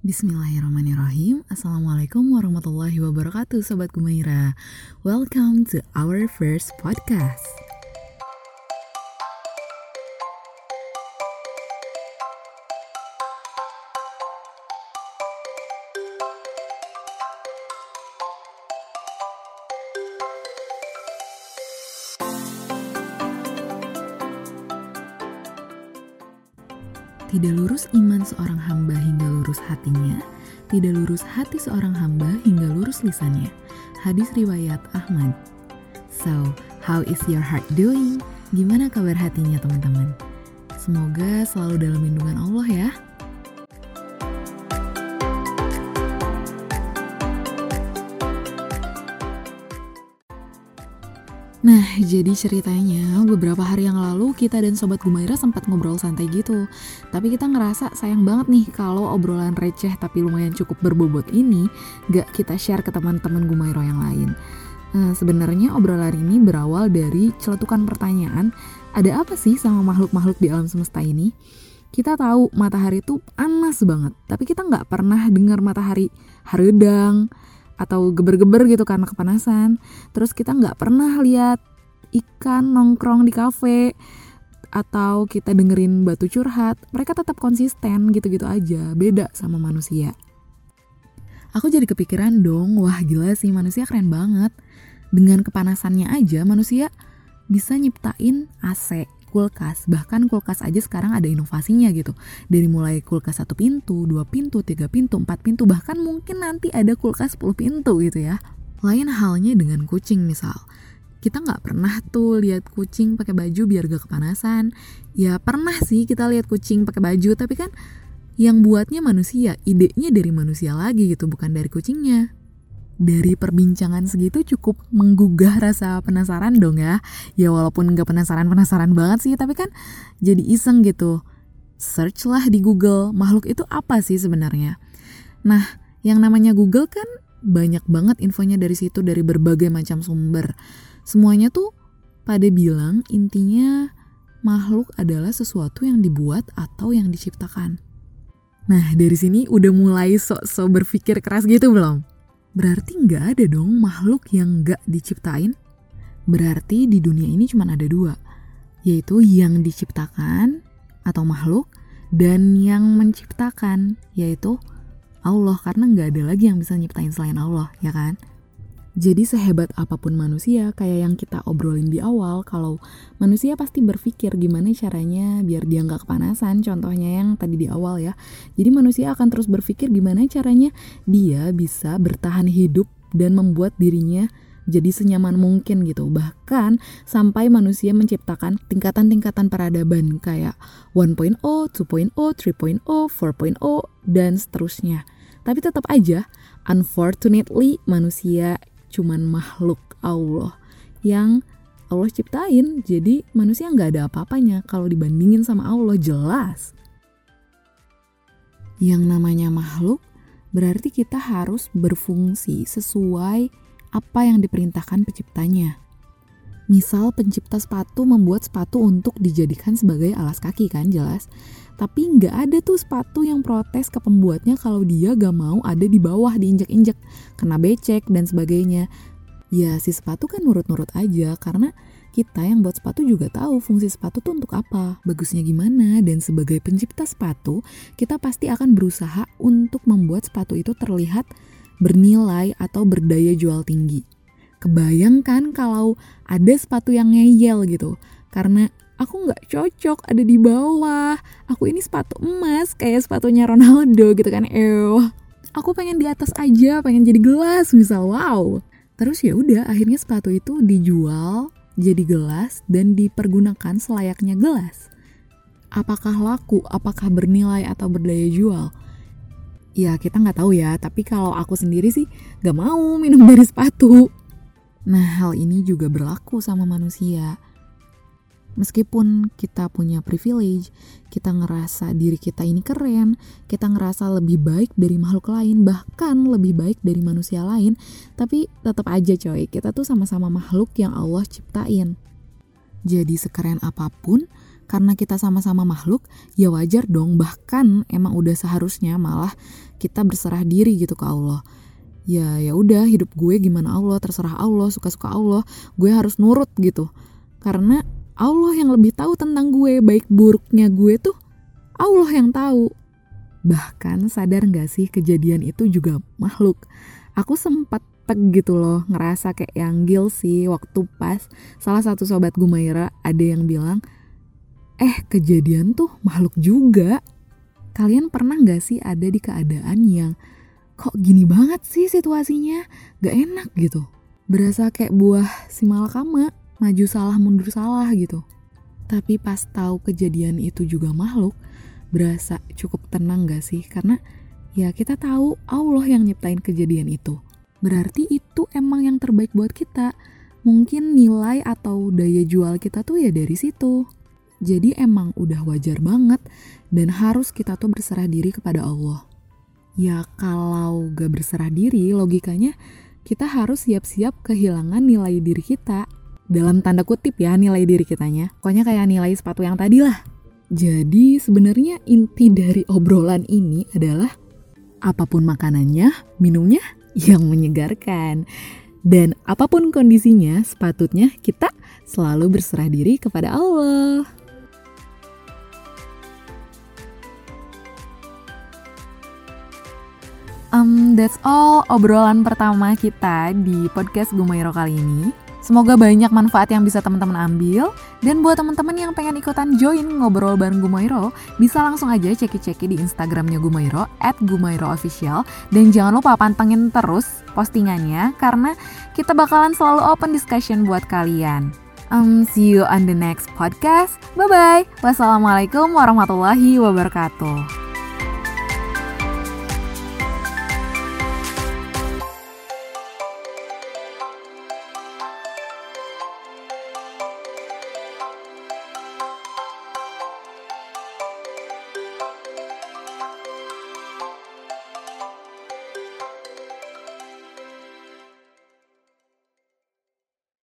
Bismillahirrahmanirrahim. Assalamualaikum warahmatullahi wabarakatuh Sobat Gumaira. Welcome to our first podcast Tidak lurus iman seorang hamba hingga lurus hatinya, tidak lurus hati seorang hamba hingga lurus lisannya. Hadis riwayat Ahmad. So, how is your heart doing? Gimana kabar hatinya teman-teman? Semoga selalu dalam lindungan Allah ya. Nah, jadi ceritanya beberapa hari yang lalu kita dan Sobat Gumaira sempat ngobrol santai gitu. Tapi kita ngerasa sayang banget nih kalau obrolan receh tapi lumayan cukup berbobot ini gak kita share ke teman-teman Gumaira yang lain. Nah, sebenarnya obrolan ini berawal dari celetukan pertanyaan, ada apa sih sama makhluk-makhluk di alam semesta ini? Kita tahu matahari itu panas banget, tapi kita nggak pernah dengar matahari haredang, atau geber-geber gitu karena kepanasan. Terus kita nggak pernah lihat ikan nongkrong di kafe atau kita dengerin batu curhat. Mereka tetap konsisten gitu-gitu aja, beda sama manusia. Aku jadi kepikiran dong, wah gila sih manusia keren banget. Dengan kepanasannya aja manusia bisa nyiptain AC, kulkas. Bahkan kulkas aja sekarang ada inovasinya gitu. Dari mulai kulkas satu pintu dua pintu tiga pintu empat pintu bahkan mungkin nanti ada kulkas 10 pintu gitu ya. Lain halnya dengan kucing misal. Kita nggak pernah tuh lihat kucing pakai baju biar gak kepanasan. Ya pernah sih kita lihat kucing pakai baju tapi kan yang buatnya manusia idenya dari manusia lagi gitu bukan dari kucingnya dari perbincangan segitu cukup menggugah rasa penasaran dong ya. Ya walaupun nggak penasaran-penasaran banget sih, tapi kan jadi iseng gitu. Search lah di Google, makhluk itu apa sih sebenarnya? Nah, yang namanya Google kan banyak banget infonya dari situ, dari berbagai macam sumber. Semuanya tuh pada bilang intinya makhluk adalah sesuatu yang dibuat atau yang diciptakan. Nah, dari sini udah mulai sok-sok berpikir keras gitu belum? Berarti nggak ada dong makhluk yang nggak diciptain? Berarti di dunia ini cuma ada dua, yaitu yang diciptakan atau makhluk dan yang menciptakan, yaitu Allah karena nggak ada lagi yang bisa nyiptain selain Allah, ya kan? Jadi sehebat apa pun manusia, kayak yang kita obrolin di awal, kalau manusia pasti berpikir gimana caranya biar dia nggak kepanasan, contohnya yang tadi di awal ya. Jadi manusia akan terus berpikir gimana caranya dia bisa bertahan hidup dan membuat dirinya jadi senyaman mungkin gitu. Bahkan sampai manusia menciptakan tingkatan-tingkatan peradaban kayak 1.0, 2.0, 3.0, 4.0, dan seterusnya. Tapi tetap aja, unfortunately manusia cuman makhluk Allah yang Allah ciptain. Jadi manusia nggak ada apa-apanya kalau dibandingin sama Allah jelas. Yang namanya makhluk berarti kita harus berfungsi sesuai apa yang diperintahkan penciptanya misal pencipta sepatu membuat sepatu untuk dijadikan sebagai alas kaki kan jelas tapi nggak ada tuh sepatu yang protes ke pembuatnya kalau dia gak mau ada di bawah diinjek-injek, kena becek dan sebagainya. Ya si sepatu kan nurut-nurut aja karena kita yang buat sepatu juga tahu fungsi sepatu tuh untuk apa, bagusnya gimana, dan sebagai pencipta sepatu, kita pasti akan berusaha untuk membuat sepatu itu terlihat bernilai atau berdaya jual tinggi. Kebayangkan kalau ada sepatu yang ngeyel gitu, karena aku nggak cocok ada di bawah. Aku ini sepatu emas kayak sepatunya Ronaldo gitu kan ew. Aku pengen di atas aja pengen jadi gelas misal wow. Terus ya udah akhirnya sepatu itu dijual jadi gelas dan dipergunakan selayaknya gelas. Apakah laku apakah bernilai atau berdaya jual? Ya kita nggak tahu ya. Tapi kalau aku sendiri sih nggak mau minum dari sepatu nah hal ini juga berlaku sama manusia Meskipun kita punya privilege, kita ngerasa diri kita ini keren, kita ngerasa lebih baik dari makhluk lain, bahkan lebih baik dari manusia lain, tapi tetap aja coy, kita tuh sama-sama makhluk yang Allah ciptain. Jadi sekeren apa pun, karena kita sama-sama makhluk, ya wajar dong bahkan emang udah seharusnya malah kita berserah diri gitu ke Allah. Ya ya udah hidup gue gimana Allah, terserah Allah, suka-suka Allah, gue harus nurut gitu. Karena Allah yang lebih tahu tentang gue, baik buruknya gue tuh Allah yang tahu. Bahkan sadar gak sih kejadian itu juga makhluk. Aku sempat tek gitu loh ngerasa kayak yang sih waktu pas salah satu sobat Gumaira ada yang bilang Eh, kejadian tuh makhluk juga. Kalian pernah gak sih ada di keadaan yang kok gini banget sih situasinya? Gak enak gitu. Berasa kayak buah si malakama, maju salah mundur salah gitu. Tapi pas tahu kejadian itu juga makhluk, berasa cukup tenang gak sih? Karena ya kita tahu Allah yang nyiptain kejadian itu. Berarti itu emang yang terbaik buat kita. Mungkin nilai atau daya jual kita tuh ya dari situ. Jadi emang udah wajar banget dan harus kita tuh berserah diri kepada Allah. Ya kalau gak berserah diri logikanya kita harus siap-siap kehilangan nilai diri kita. Dalam tanda kutip ya nilai diri kitanya. Pokoknya kayak nilai sepatu yang tadi lah. Jadi sebenarnya inti dari obrolan ini adalah apa pun makanannya, minumnya yang menyegarkan. Dan apa pun kondisinya, sepatutnya kita selalu berserah diri kepada Allah. Um, that's all obrolan pertama kita di podcast Gumairo kali ini. Semoga banyak manfaat yang bisa teman-teman ambil. Dan buat teman-teman yang pengen ikutan join ngobrol bareng Gumairo, bisa langsung aja ceki-ceki di Instagramnya Gumairo, at Gumairo Official. Dan jangan lupa pantengin terus postingannya, karena kita bakalan selalu open discussion buat kalian. Um, see you on the next podcast. Bye-bye. Wassalamualaikum warahmatullahi wabarakatuh.